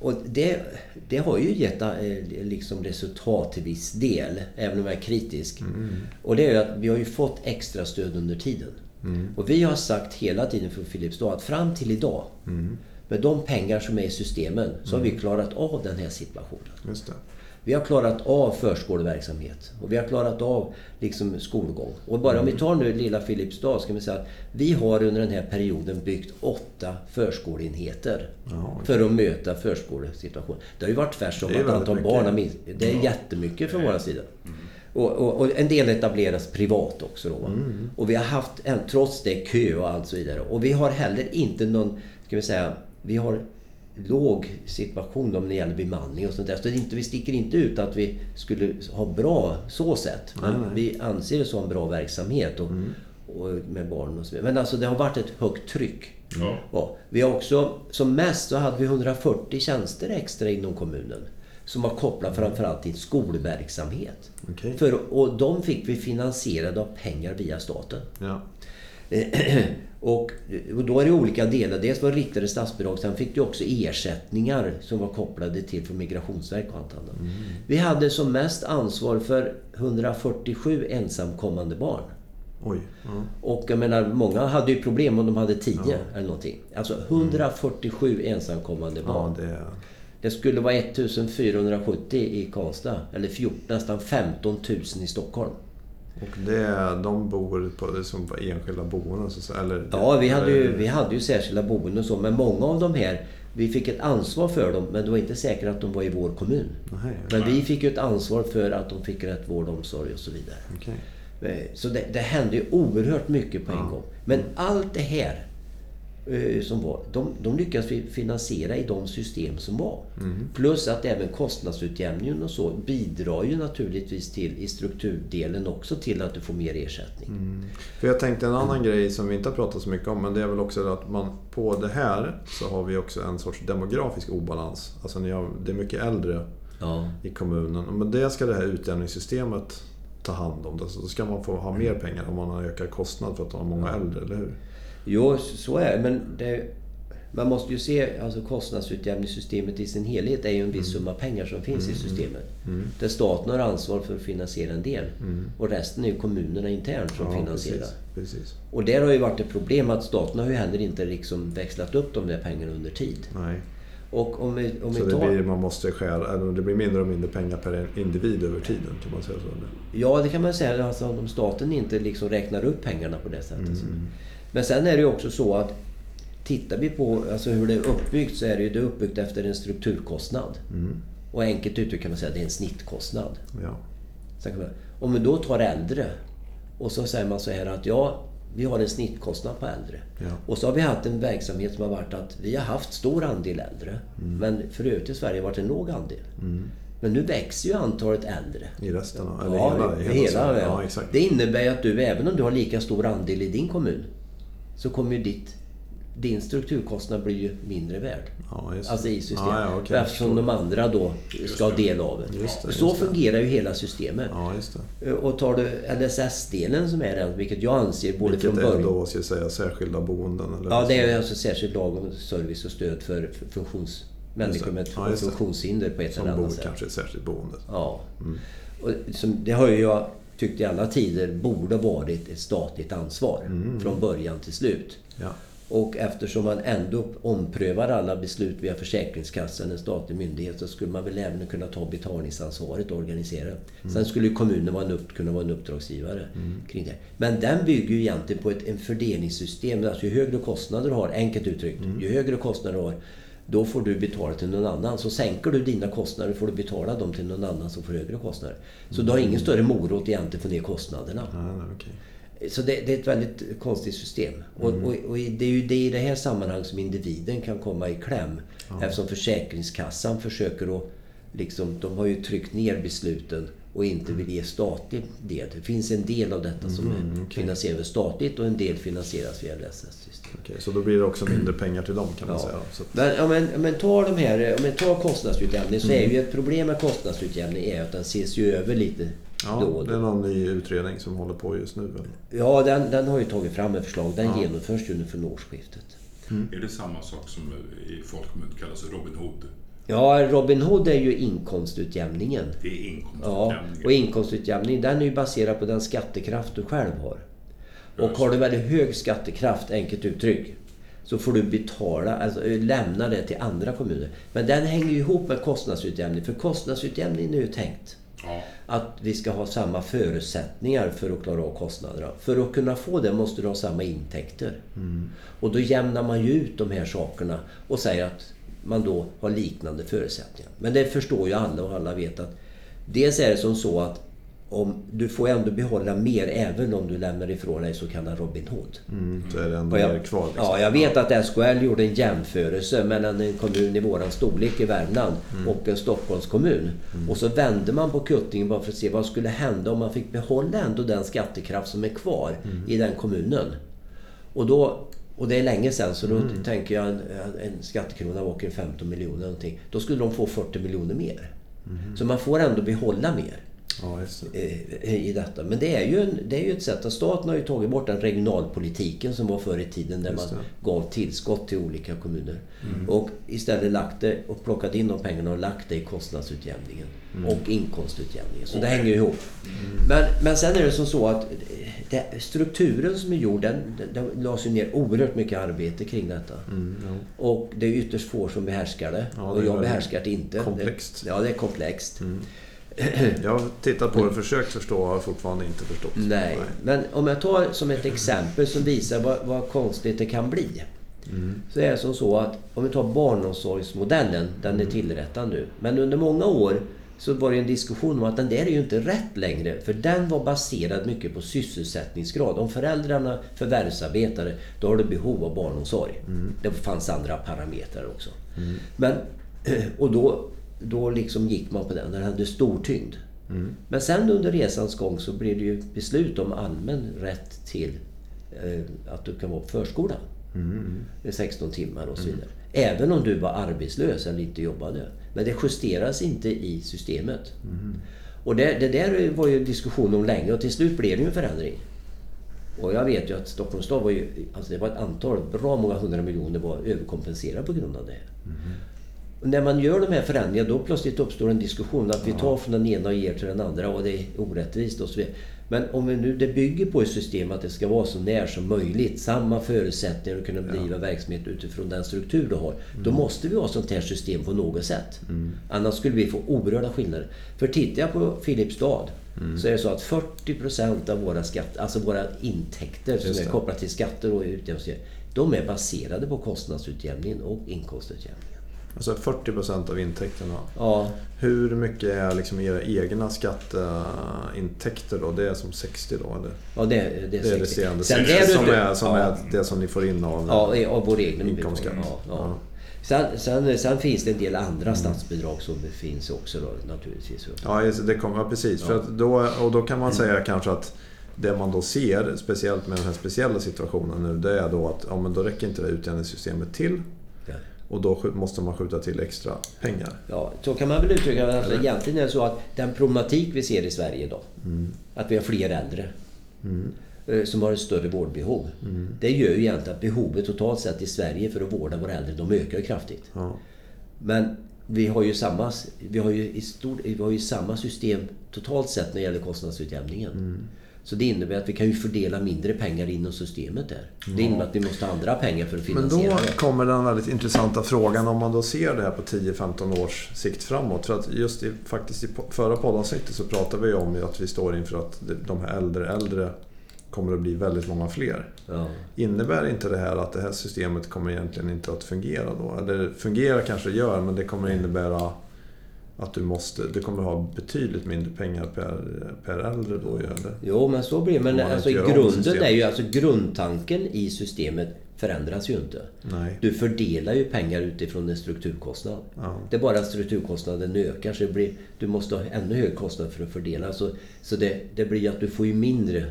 Och det, det har ju gett eh, liksom resultat till viss del, även om jag är kritisk. Mm. Och det är ju att vi har ju fått extra stöd under tiden. Mm. Och vi har sagt hela tiden från Filipstad att fram till idag, Mm. med de pengar som är i systemen, så har vi klarat av den här situationen. Vi har klarat av förskoleverksamhet och vi har klarat av liksom skolgång. Och bara om vi tar nu lilla Filipstad ska vi säga att vi har under den här perioden byggt åtta förskoleenheter Ja, för att möta förskolesituationen. Det har ju varit tvärtom att antal barn har minskat. Det är jättemycket från vår sida. Och, och, och en del etableras privat också då. Mm. Och vi har haft, trots det, kö och allt så vidare. Och vi har heller inte någon, ska vi säga, vi har låg situation om det gäller bemanning och sånt där. Så inte, vi sticker inte ut att vi skulle ha bra så sett. Men Nej, nej. vi anser det som en bra verksamhet och, och med barn och så vidare. Men alltså det har varit ett högt tryck. Ja. Ja, vi har också, som mest så hade vi 140 tjänster extra inom kommunen. Som var kopplat framförallt till skolverksamhet. Okej. För, och de fick vi finansierade av pengar via staten. Ja. Och, och då är det olika delar. Dels var det riktade statsbidrag, sen fick du också ersättningar som var kopplade till från Migrationsverket och allt annat. Mm. Vi hade som mest ansvar för 147 ensamkommande barn. Oj. Ja. Och jag menar, många hade ju problem om de hade 10 eller någonting. Alltså 147 ensamkommande barn. ja, det. Det skulle vara 1470 i Karlstad. Eller 14, nästan 15 000 i Stockholm. Och det, de bor på, som på enskilda boenden? Så, eller, Ja, vi hade, ju, vi hade ju särskilda boenden och så. Men många av de här, vi fick ett ansvar för dem. Men det var inte säkert att de var i vår kommun. Nej, Men vi fick ju ett ansvar för att de fick rätt vård och omsorg och så vidare. okej. Eh, Så det, det hände ju oerhört mycket på en gång. Men allt det här som var, de, de lyckades finansiera i de system som var. Plus att även kostnadsutjämningen och så bidrar ju naturligtvis till i strukturdelen också till att du får mer ersättning. För jag tänkte en annan grej som vi inte har pratat så mycket om, men det är väl också att man på det här så har vi också en sorts demografisk obalans. Alltså ni har, det är mycket äldre Ja. i kommunen. Med det ska det här utjämningssystemet ta hand om. då ska man få ha mer pengar om man har ökad kostnad för att de har många äldre, eller hur? Jo, så är det. Men det, man måste ju se alltså kostnadsutjämningssystemet i sin helhet är ju en viss summa pengar som finns i systemet. Där staten har ansvar för att finansiera en del. Och resten är ju kommunerna internt som finansierar. precis, precis. Och där har ju varit ett problem att staten har ju heller inte liksom växlat upp de där pengarna under tid. Nej. Och om vi, om Så vi det tar... blir, man måste skära, det blir mindre och mindre pengar per individ över tiden, kan man säga så? Ja, det kan man säga. Alltså, om staten inte liksom räknar upp pengarna på det sättet. Men sen är det ju också så att tittar vi på alltså hur det är uppbyggt så är det ju det uppbyggt efter en strukturkostnad. Och enkelt uttryckt kan man säga att det är en snittkostnad. Ja. Man, om vi då tar äldre och så säger man så här att ja, vi har en snittkostnad på äldre. Ja. Och så har vi haft en verksamhet som har varit att vi har haft stor andel äldre. Men för övrigt i Sverige har det varit en låg andel. Men nu växer ju antalet äldre. I resten av, eller Ja, hela, hela, hela, ja. Ja. Det innebär ju att du, även om du har lika stor andel i din kommun, så kommer ju ditt, din strukturkostnad bli ju mindre värd. Ja. Alltså i systemet. Ja, ja, jag eftersom de andra då ska ha del av det. Just det, så just det. fungerar ju hela systemet. Ja, just det. Och tar du LSS-delen som är den, vilket jag anser både Vilket från är början... då, ska jag säga, särskilda boenden? Eller Ja, det är alltså särskild lag om service och stöd för funktions... Människor med Ja, funktionshinder på ett Som eller bor annat sätt. kanske i ett särskilt boende. Ja. Och som, det har ju jag tyckt i alla tider borde varit ett statligt ansvar. Från början till slut. Ja. Och eftersom man ändå omprövar alla beslut via Försäkringskassan, en statlig myndighet, så skulle man väl även kunna ta betalningsansvaret och organisera. Mm. Sen skulle kommunen vara en upp, kunna vara en uppdragsgivare mm. kring det. Men den bygger ju egentligen på ett en fördelningssystem. Alltså ju högre kostnader du har, enkelt uttryckt, mm. ju högre kostnader du har, då får du betala till någon annan. Så sänker du dina kostnader får du betala dem till någon annan som får högre kostnader. Så du har ingen större morot egentligen att få ner kostnaderna. Ah, okay. Så det, det, är ett väldigt konstigt system. Mm. Och, och, och, det är ju det i det här sammanhanget som individen kan komma i kläm. Ja. Eftersom Försäkringskassan försöker att... Liksom, de har ju tryckt ner besluten och inte vill ge statlig del. Det finns en del av detta som mm, okay. finansieras statligt och en del finansieras via LSS-system. Okay, så då blir det också mindre pengar till dem kan man ja. säga? Så. Men, ja, men, men tar de här, om man tar kostnadsutjämning så mm. är ju ett problem med kostnadsutjämning är att den ses ju över lite Ja, då då. det är någon ny utredning som håller på just nu. Eller? Ja, den, den har ju tagit fram ett förslag. Den ja. genomförs ju nu från årsskiftet. Mm. Är det samma sak som i folkmun kallas Robin Hood? Ja, Robin Hood är ju inkomstutjämningen. Det är inkomstutjämningen. Ja, och inkomstutjämning den är ju baserad på den skattekraft du själv har. Och har du väldigt hög skattekraft, enkelt uttryck, så får du betala, alltså lämna det till andra kommuner. Men den hänger ju ihop med kostnadsutjämning. För kostnadsutjämningen är ju tänkt ja. att vi ska ha samma förutsättningar för att klara av kostnaderna. För att kunna få det måste du ha samma intäkter. Mm. Och då jämnar man ju ut de här sakerna och säger att man då har liknande förutsättningar. Men det förstår ju alla och alla vet att dels är det som så att om, du får ändå behålla mer även om du lämnar ifrån dig så kallad Robin Hood. Mm, så är det ändå jag, mer kvar. Liksom. Ja, jag vet att SKL gjorde en jämförelse mellan en kommun i våran storlek i Värmland mm. och en Stockholms kommun. Mm. Och så vände man på kuttingen bara för att se vad skulle hända om man fick behålla ändå den skattekraft som är kvar mm. i den kommunen. Och då och det är länge sedan så då mm. tänker jag en, en skattekrona åker 15 miljoner någonting. Då skulle de få 40 miljoner mer. Mm. Så man får ändå behålla mer. Ja, det. I detta. Men det är, ju en, det är ju ett sätt. Att staten har ju tagit bort den regionalpolitiken som var förr i tiden där man gav tillskott till olika kommuner. Mm. Och istället lagt det och plockat in de pengarna och lagt det i kostnadsutjämningen. Mm. Och inkomstutjämningen. Så det hänger ihop. Mm. Men, men sen är det som så att det, strukturen som är gjord, den, det lades ju ner oerhört mycket arbete kring detta. Mm, ja. Och det är ytterst få som behärskar det. Ja, det och jag behärskar det inte. Komplext. Det, ja, det är komplext. Mm. Jag har tittat på det och försökt förstå och har fortfarande inte förstått. Nej. Nej. men om jag tar som ett exempel som visar vad, vad konstigt det kan bli. Mm. Så är det som så att om vi tar barnomsorgsmodellen, den är mm. tillrättad nu. Men under många år så var det en diskussion om att den där är ju inte rätt längre. För den var baserad mycket på sysselsättningsgrad. Om föräldrarna förvärvsarbetade, då har du behov av barnomsorg. Mm. Det fanns andra parametrar också. Mm. Men, och då, då liksom gick man på den, den hade stor tyngd. Mm. Men sen under resans gång så blev det ju beslut om allmän rätt till eh, att du kan vara på förskolan. Mm. 16 timmar och så vidare. Även om du var arbetslös eller inte jobbade. Men det justeras inte i systemet. Mm. Och det, det, där var ju diskussion om länge och till slut blev det ju en förändring. Och jag vet ju att Stockholms stad var ju... Alltså det var ett antal, bra många hundra miljoner var överkompenserade på grund av det. Mm. Och när man gör de här förändringarna då plötsligt uppstår en diskussion att vi tar från den ena och ger till den andra och det är orättvist och så vidare. Men om vi nu, det bygger på ett system att det ska vara så när som möjligt. Samma förutsättningar att kunna bedriva ja. verksamhet utifrån den struktur du har. Mm. Då måste vi ha sånt här system på något sätt. Mm. Annars skulle vi få oberörda skillnader. För tittar jag på Filipstad mm. så är det så att 40% av våra, skatt, alltså våra intäkter som är kopplade till skatter och utjämning, de är baserade på kostnadsutjämningen och inkomstutjämningen. Alltså 40 procent av intäkterna. Ja. Hur mycket är liksom era egna skatteintäkter då? Det är som 60 då eller? Ja det, är, det är 60. Det är resterande 60 som, är, som ja. är det som ni får in av, ja, av vår egen inkomstskatt. Ja, ja. Sen, sen, sen, finns det en del andra mm. statsbidrag som finns också då, naturligtvis. Ja, det kommer, ja, precis. För då, och då kan man säga mm. kanske att det man då ser, speciellt med den här speciella situationen nu, det är då att ja, men då räcker inte det utjämningssystemet till. Och då måste man skjuta till extra pengar. Ja, så kan man väl uttrycka det. Alltså, egentligen är det så att den problematik vi ser i Sverige idag. Mm. Att vi har fler äldre. Mm. Eh, som har ett större vårdbehov. Mm. Det gör ju egentligen att behovet totalt sett i Sverige för att vårda våra äldre, de ökar kraftigt. Ja. Men vi har ju samma, vi har ju i stor, vi har ju samma system totalt sett när det gäller kostnadsutjämningen. Så det innebär att vi kan ju fördela mindre pengar inom systemet där. Det innebär att vi måste ha andra pengar för att finansiera Men då det. kommer den väldigt intressanta frågan om man då ser det här på 10-15 års sikt framåt. För att just i, faktiskt i förra poddavsnittet så pratade vi om att vi står inför att de här äldre äldre kommer att bli väldigt många fler. Ja. Innebär inte det här att det här systemet kommer egentligen inte att fungera då? Eller fungera kanske det gör, men det kommer innebära att du måste, du kommer ha betydligt mindre pengar per, per äldre då ju, eller? Jo, men så blir det. Men alltså, grunden är ju alltså grundtanken i systemet förändras ju inte. Nej. Du fördelar ju pengar utifrån en strukturkostnad. Ja. Det är bara att strukturkostnaden ökar så det blir, du måste ha ännu högre kostnad för att fördela. Så, så det, det blir att du får ju mindre,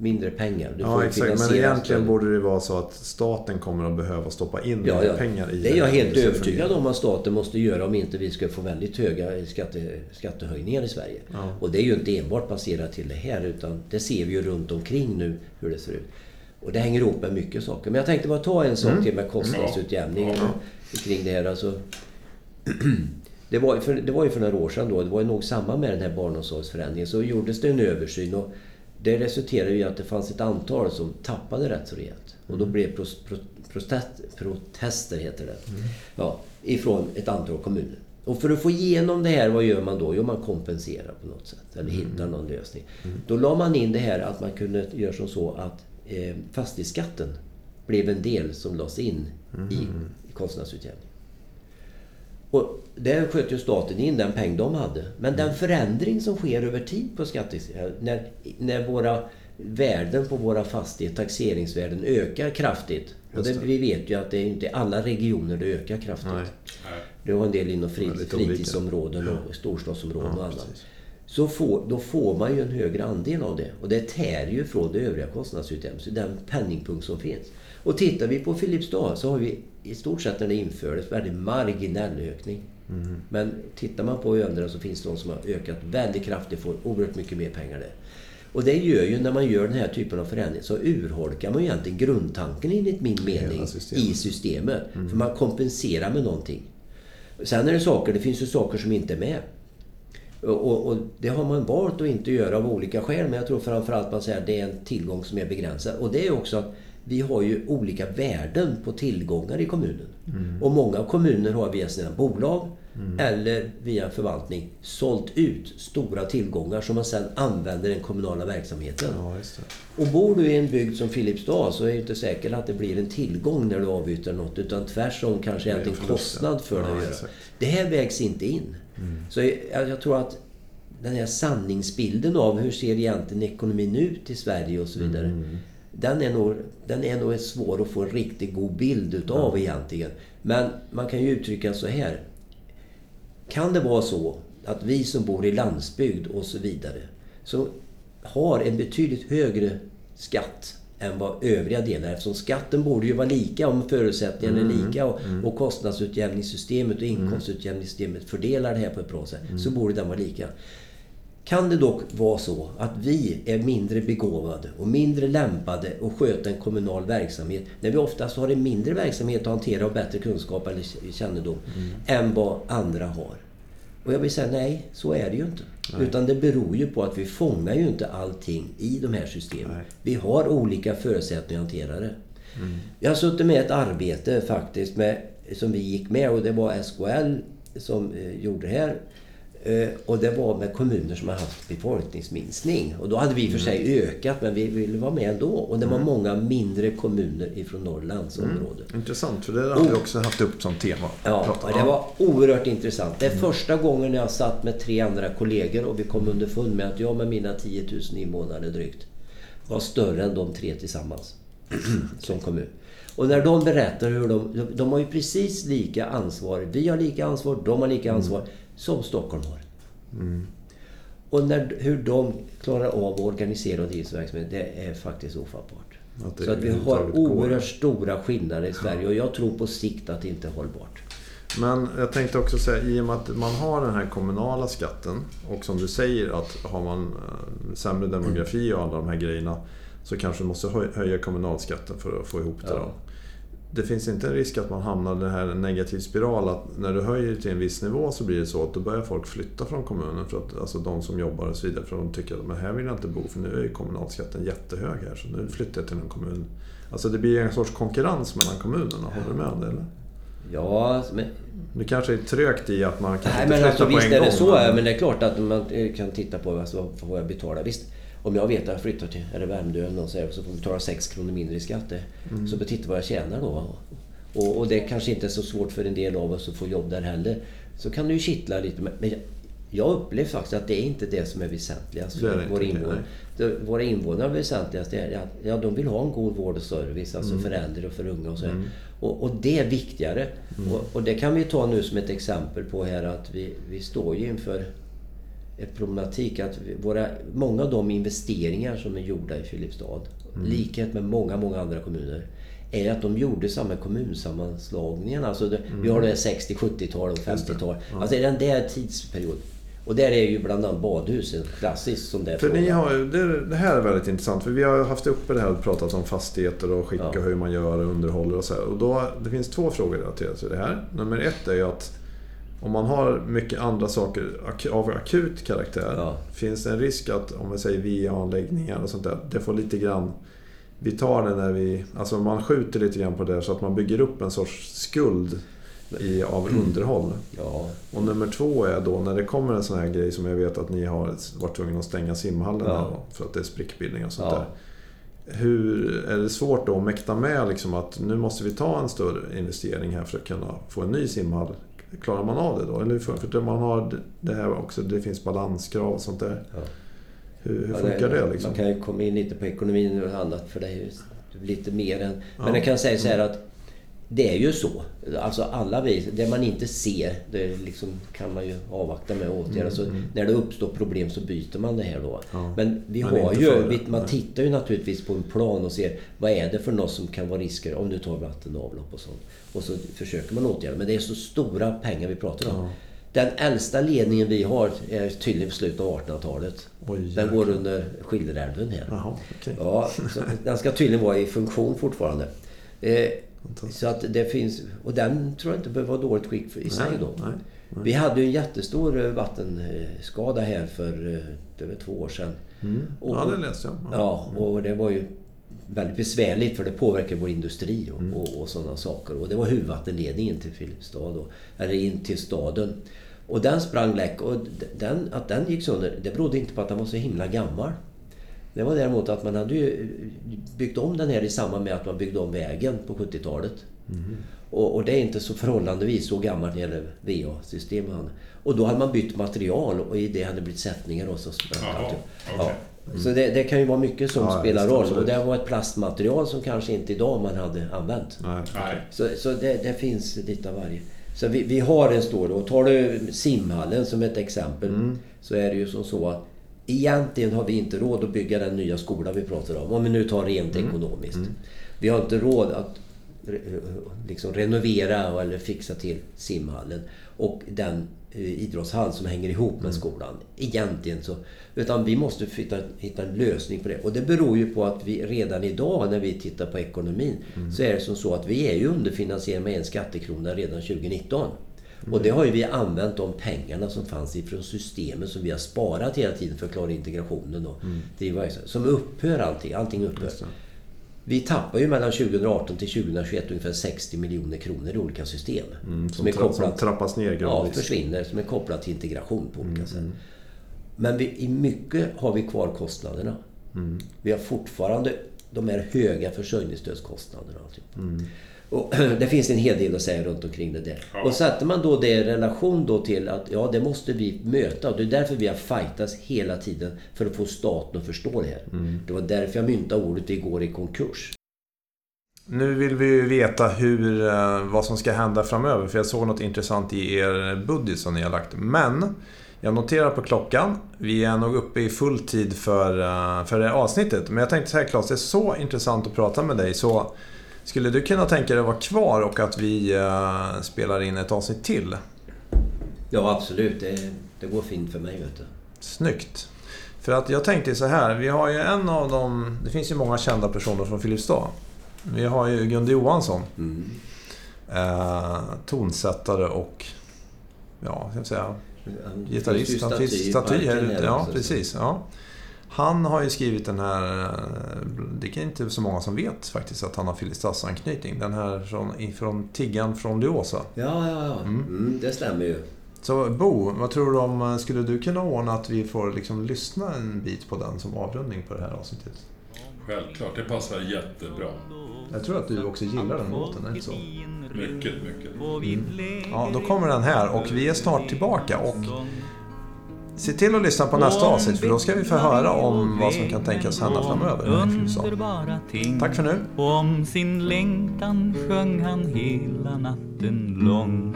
mindre pengar. Du Ja, exakt. Men egentligen borde det vara så att staten kommer att behöva stoppa in Ja, ja. pengar i Det är jag helt det övertygad om att staten måste göra om inte vi ska få väldigt höga skatte, skattehöjningar i Sverige. Ja. Och det är ju inte enbart baserat till det här utan det ser vi ju runt omkring nu hur det ser ut. Och det hänger ihop med mycket saker. Men jag tänkte bara ta en sak till med kostnadsutjämning kring det här. Alltså, det, var, för, det var ju för några år sedan då, det var ju nog samma med den här barnomsorgsförändringen, så gjordes det en översyn och det resulterade i att det fanns ett antal som tappade rätt så rejält. Och då blev pros, pro, protest, protester, heter det, ja, ifrån ett antal kommuner. Och för att få igenom det här, vad gör man då? Jo, man kompenserar på något sätt. Eller hittar någon lösning. Då la man in det här att man kunde göra som så att eh, fastighetsskatten blev en del som lades in i, i kostnadsutjämning. Och där sköt ju staten in den peng de hade. Men den förändring som sker över tid på skattesidan, när, när våra värden på våra fastigheter, taxeringsvärden, ökar kraftigt. Och det, vi vet ju att det är inte alla regioner det ökar kraftigt. Nej. Det var en del inom fri, Väldigt olika. fritidsområden och storstadsområden Ja, och annat. precis. Så får, då får man ju en högre andel av det. Och det tär ju från det övriga kostnadsutjämningen, så den penningpunkt som finns. Och tittar vi på Filipstad så har vi i stort sett när det infördes väldigt marginell ökning. Mm. Men tittar man på övriga så finns det de som har ökat väldigt kraftigt, får oerhört mycket mer pengar där. Och det gör ju när man gör den här typen av förändring så urholkar man ju egentligen grundtanken enligt min mening systemet. i systemet. För man kompenserar med någonting. Sen är det saker, det finns ju saker som inte är med. Och, och, och det har man valt att inte göra av olika skäl. Men jag tror framförallt att man säger att det är en tillgång som är begränsad. Och det är också att vi har ju olika värden på tillgångar i kommunen. Och många kommuner har via sina bolag eller via förvaltning sålt ut stora tillgångar som man sedan använder i den kommunala verksamheten. Ja. Och bor du i en bygd som Filipstad så är det inte säkert att det blir en tillgång när du avyttrar något. Utan tvärtom kanske Det är en kostnad för ja. dig att Ja, göra. exakt. Det här vägs inte in. Så jag, jag tror att den här sanningsbilden av hur ser egentligen ekonomin ut i Sverige och så vidare. Den, är nog, den är nog svår att få en riktigt god bild utav egentligen. Men man kan ju uttrycka så här. Kan det vara så att vi som bor i landsbygd och så vidare så har en betydligt högre skatt än vad övriga delar Eftersom skatten borde ju vara lika om förutsättningarna är lika och, och kostnadsutjämningssystemet och inkomstutjämningssystemet fördelar det här på ett bra sätt. Så borde den vara lika. Kan det dock vara så att vi är mindre begåvade och mindre lämpade att sköta en kommunal verksamhet när vi oftast har en mindre verksamhet att hantera och bättre kunskap eller kännedom än vad andra har? Och jag vill säga nej, så är det ju inte. Utan det beror ju på att vi fångar ju inte allting i de här systemen. Nej. Vi har olika förutsättningar att hantera det. Jag har suttit med ett arbete faktiskt med, som vi gick med och det var SKL som eh, gjorde det här. Eh, och det var med kommuner som har haft befolkningsminskning. Och då hade vi i och för sig ökat men vi ville vara med ändå. Och det var många mindre kommuner ifrån Norrlands område. Intressant, för det har vi också haft upp som tema. Oh. Ja, och det var oerhört intressant. Det är första gången jag satt med tre andra kollegor och vi kom underfund med att jag med mina 10 000 invånare drygt var större än de tre tillsammans som kommun. Och när de berättar hur de... De har ju precis lika ansvar. Vi har lika ansvar, de har lika ansvar som Stockholm har. Och när, hur de klarar av att organisera och driva verksamhet, det är faktiskt ofattbart. Att Så att vi har går. oerhört stora skillnader i Sverige och jag tror på sikt att det inte är hållbart. Men jag tänkte också säga, i och med att man har den här kommunala skatten och som du säger att har man eh, sämre demografi och alla de här grejerna så kanske man måste höj- höja kommunalskatten för att få ihop det. Ja. Då. Det finns inte en risk att man hamnar i den här negativ spiral att när du höjer till en viss nivå så blir det så att då börjar folk flytta från kommunen. För att, alltså de som jobbar och så vidare. För de tycker att men här vill jag inte bo för nu är ju kommunalskatten jättehög här så nu flyttar jag till en kommun. Alltså det blir en sorts konkurrens mellan kommunerna. Håller du med om det eller? Ja, men... Det kanske är trögt i att man kan Nej, inte men alltså, flytta på visst en är gång. det så. Men det är klart att man kan titta på alltså, vad jag betala. Visst, om jag vet att jag flyttar till är det Värmdö eller så, så får jag betala 6 kronor mindre i skatt. Mm. Så titta vad jag tjänar då. Och, och det kanske inte är så svårt för en del av oss att få jobb där heller. Så kan det ju kittla lite. Men jag- upplever faktiskt att det är inte det som är väsentligast för det våra invånare. Det- Våra invånare är väsentligast är att ja, de vill ha en god vård och service. Alltså Mm. för äldre och för unga och så här. Och, och det är viktigare. Mm. Och, och det kan vi ta nu som ett exempel på här att vi, vi står ju inför ett problematik att våra, många av de investeringar som är gjorda i Filipstad, likhet med många, många andra kommuner, är att de gjorde samma kommunsammanslagningen. Alltså det, Vi har det här 60, 70-tal och 50-tal. Alltså det är den där tidsperioden. Och där är ju bland annat badhusen klassiskt som det är För frågan. ni har, det, det här är väldigt intressant. För vi har haft uppe det här och pratat om fastigheter och skick Ja. och hur man gör och underhåller och så här. Och då, det finns två frågor relaterat till det här. Nummer ett är ju att om man har mycket andra saker ak- av akut karaktär. Ja. Finns det en risk att, om vi säger VA-anläggningar och sånt där, det får lite grann... Vi tar det när vi... Alltså man skjuter lite grann på det så att man bygger upp en sorts skuld i, av underhåll. Ja, Och nummer två är då när det kommer en sån här grej som jag vet att ni har varit tvungna att stänga simhallen Ja. här för att det är sprickbildning och sånt Ja. där. Hur är det svårt då att mäkta med liksom att nu måste vi ta en större investering här för att kunna få en ny simhall? Klarar man av det då? Eller hur funkar? Man har det här också, det finns balanskrav och sånt där. Ja. Hur, hur Ja, funkar det, liksom? Man kan ju komma in lite på ekonomin och annat för det är ju lite mer än... Men Ja. jag kan säga så här att det är ju så. Alltså alla vi, det man inte ser, det liksom kan man ju avvakta med att åtgärda. Så när det uppstår problem så byter man det här då. Mm, Ja. Men vi har ju, vi, man tittar ju naturligtvis på en plan och ser vad är det för något som kan vara risker om du tar vatten och avlopp och sånt. Och så försöker man åtgärda. Men det är så stora pengar vi pratar om. Ja. Den äldsta ledningen vi har är tydligen slutet av 1800-talet. Oj, Den går under Skilderälven här. Jaha, okej. Ja, den ska tydligen vara i funktion fortfarande. Eh. Så att det finns... Och den tror jag inte behöver vara dåligt skick för- i sig då. nej, nej. Vi hade ju en jättestor eh, vattenskada här för eh, var två år sedan. Mm. Och- Ja, det läste jag. Ja, och det var ju väldigt besvärligt för det påverkar vår industri och, Mm. och, och sådana saker. Och det var huvudvattenledningen till Filipstad, då, eller in till staden. Och den sprang läck och den, att den gick sönder, det berodde inte på att den var så himla gammal. Det var däremot att man hade ju byggt om den här i samband med att man byggde om vägen på 70-talet. Och, och det är inte så förhållandevis så gammalt när det gäller VA-system. och då hade man bytt material och i det hade blivit sättningar och så Jaha, okej. Ja. Så det, det kan ju vara mycket som Ja, spelar roll. absolut. Och det var ett plastmaterial som kanske inte idag man hade använt. Nej. Nej. Så, så det, det finns lite av varje. Så vi, vi har en stor... Och tar du simhallen som ett exempel Mm. så är det ju som så att egentligen har vi inte råd att bygga den nya skola vi pratar om. Om vi nu tar rent Mm. ekonomiskt. Vi har inte råd att liksom renovera eller fixa till simhallen och den eh, idrottshall som hänger ihop Mm. med skolan. Egentligen så. Utan vi måste hitta, hitta en lösning på det. Och det beror ju på att vi redan idag när vi tittar på ekonomin Mm. så är det som så att vi är ju underfinansierade med en skattekrona redan 2019. Och det har ju vi använt de pengarna som fanns ifrån systemet som vi har sparat hela tiden för att klara integrationen och driva verksamhet. Som upphör allting. Allting upphör. Vi tappar ju mellan 2018 till 2021 ungefär 60 miljoner kronor i olika system. Mm, som, tra- som trappas ner ja, gradvis. försvinner, som är kopplat till integration på Mm, olika sätt. Men vi, i mycket har vi kvar kostnaderna. Mm. Vi har fortfarande de här höga försörjningsstödskostnaderna. Typ. Mm. Och det finns en hel del att säga runt omkring det där. Ja. Och sätter man då det i relation då till att ja, det måste vi möta. Och det är därför vi har fightats hela tiden för att få staten att förstå det här. Mm. Det var därför jag myntade ordet igår i konkurs. Nu vill vi ju veta hur, eh, vad som ska hända framöver. För jag såg något intressant i er budget som ni har lagt. Men jag noterar på klockan. Vi är nog uppe i full tid för, eh, för det här avsnittet. Men jag tänkte så här Claes, det är så intressant att prata med dig. Så skulle du kunna tänka dig att vara kvar och att vi eh, spelar in ett avsnitt till? Ja, absolut. Det, det går fint för mig, vet du. Snyggt. För att jag tänkte så här, vi har ju en av dem... Det finns ju många kända personer från Filipstad. Vi har ju Gunde Johansson. Mm. Eh, tonsättare och... Ja, ska jag säga... Gitarrist. Han finns staty här ute. Ja, precis. Ja. Han har ju skrivit den här... eh, Det är inte så många som vet faktiskt att han har Filipstadsanknytning. Den här från, ifrån Tiggan från Liosa. Ja, ja, ja. Mm. Mm, det stämmer ju. Så Bo, vad tror du om... Skulle du kunna ordna att vi får liksom lyssna en bit på den som avrundning på det här avsnittet? Självklart, det passar jättebra. Jag tror att du också gillar den låten, är det så? Mycket, mycket. Ja, då kommer den här och vi är snart tillbaka och se till att lyssna på nästa avsnitt för då ska vi få höra om vad som kan tänkas hända framöver. Tack för nu. Om sin längtan sjöng han hela natten lång.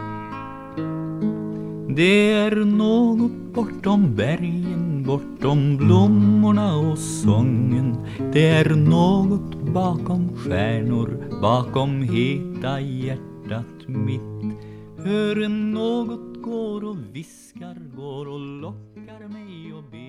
Det är något bortom bergen, bortom blommorna och sången. Det är något bakom stjärnor, bakom heta hjärtat mitt. Hör något går och viskar, går och lockar mig och beder.